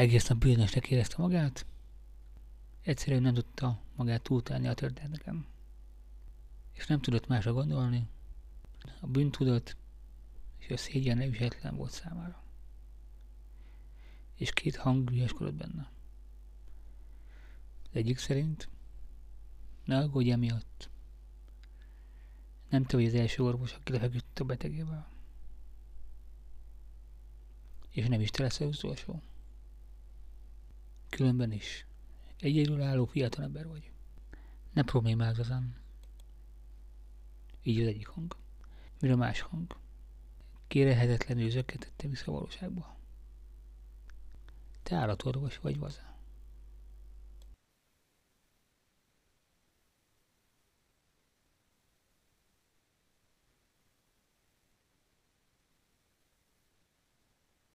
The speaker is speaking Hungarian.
Egész nap bűnösnek érezte magát, egyszerűen nem tudta magát túltelni a történeteken. És nem tudott másra gondolni, a bűntudat és a szégyen nevisetlen volt számára. És két hang ügyeskodott benne. Az egyik szerint, ne aggódj emiatt. Nem te vagy az első orvos, aki lefeküdt a betegével. És nem is te leszel az utolsó. Különben is. Egyedül álló fiatalember vagy. Ne problémázz ezen. Így az egyik hang. Mire más hang? Kérhetetlenül zökkentette vissza a valóságba. Te állatorvos vagy, vaza.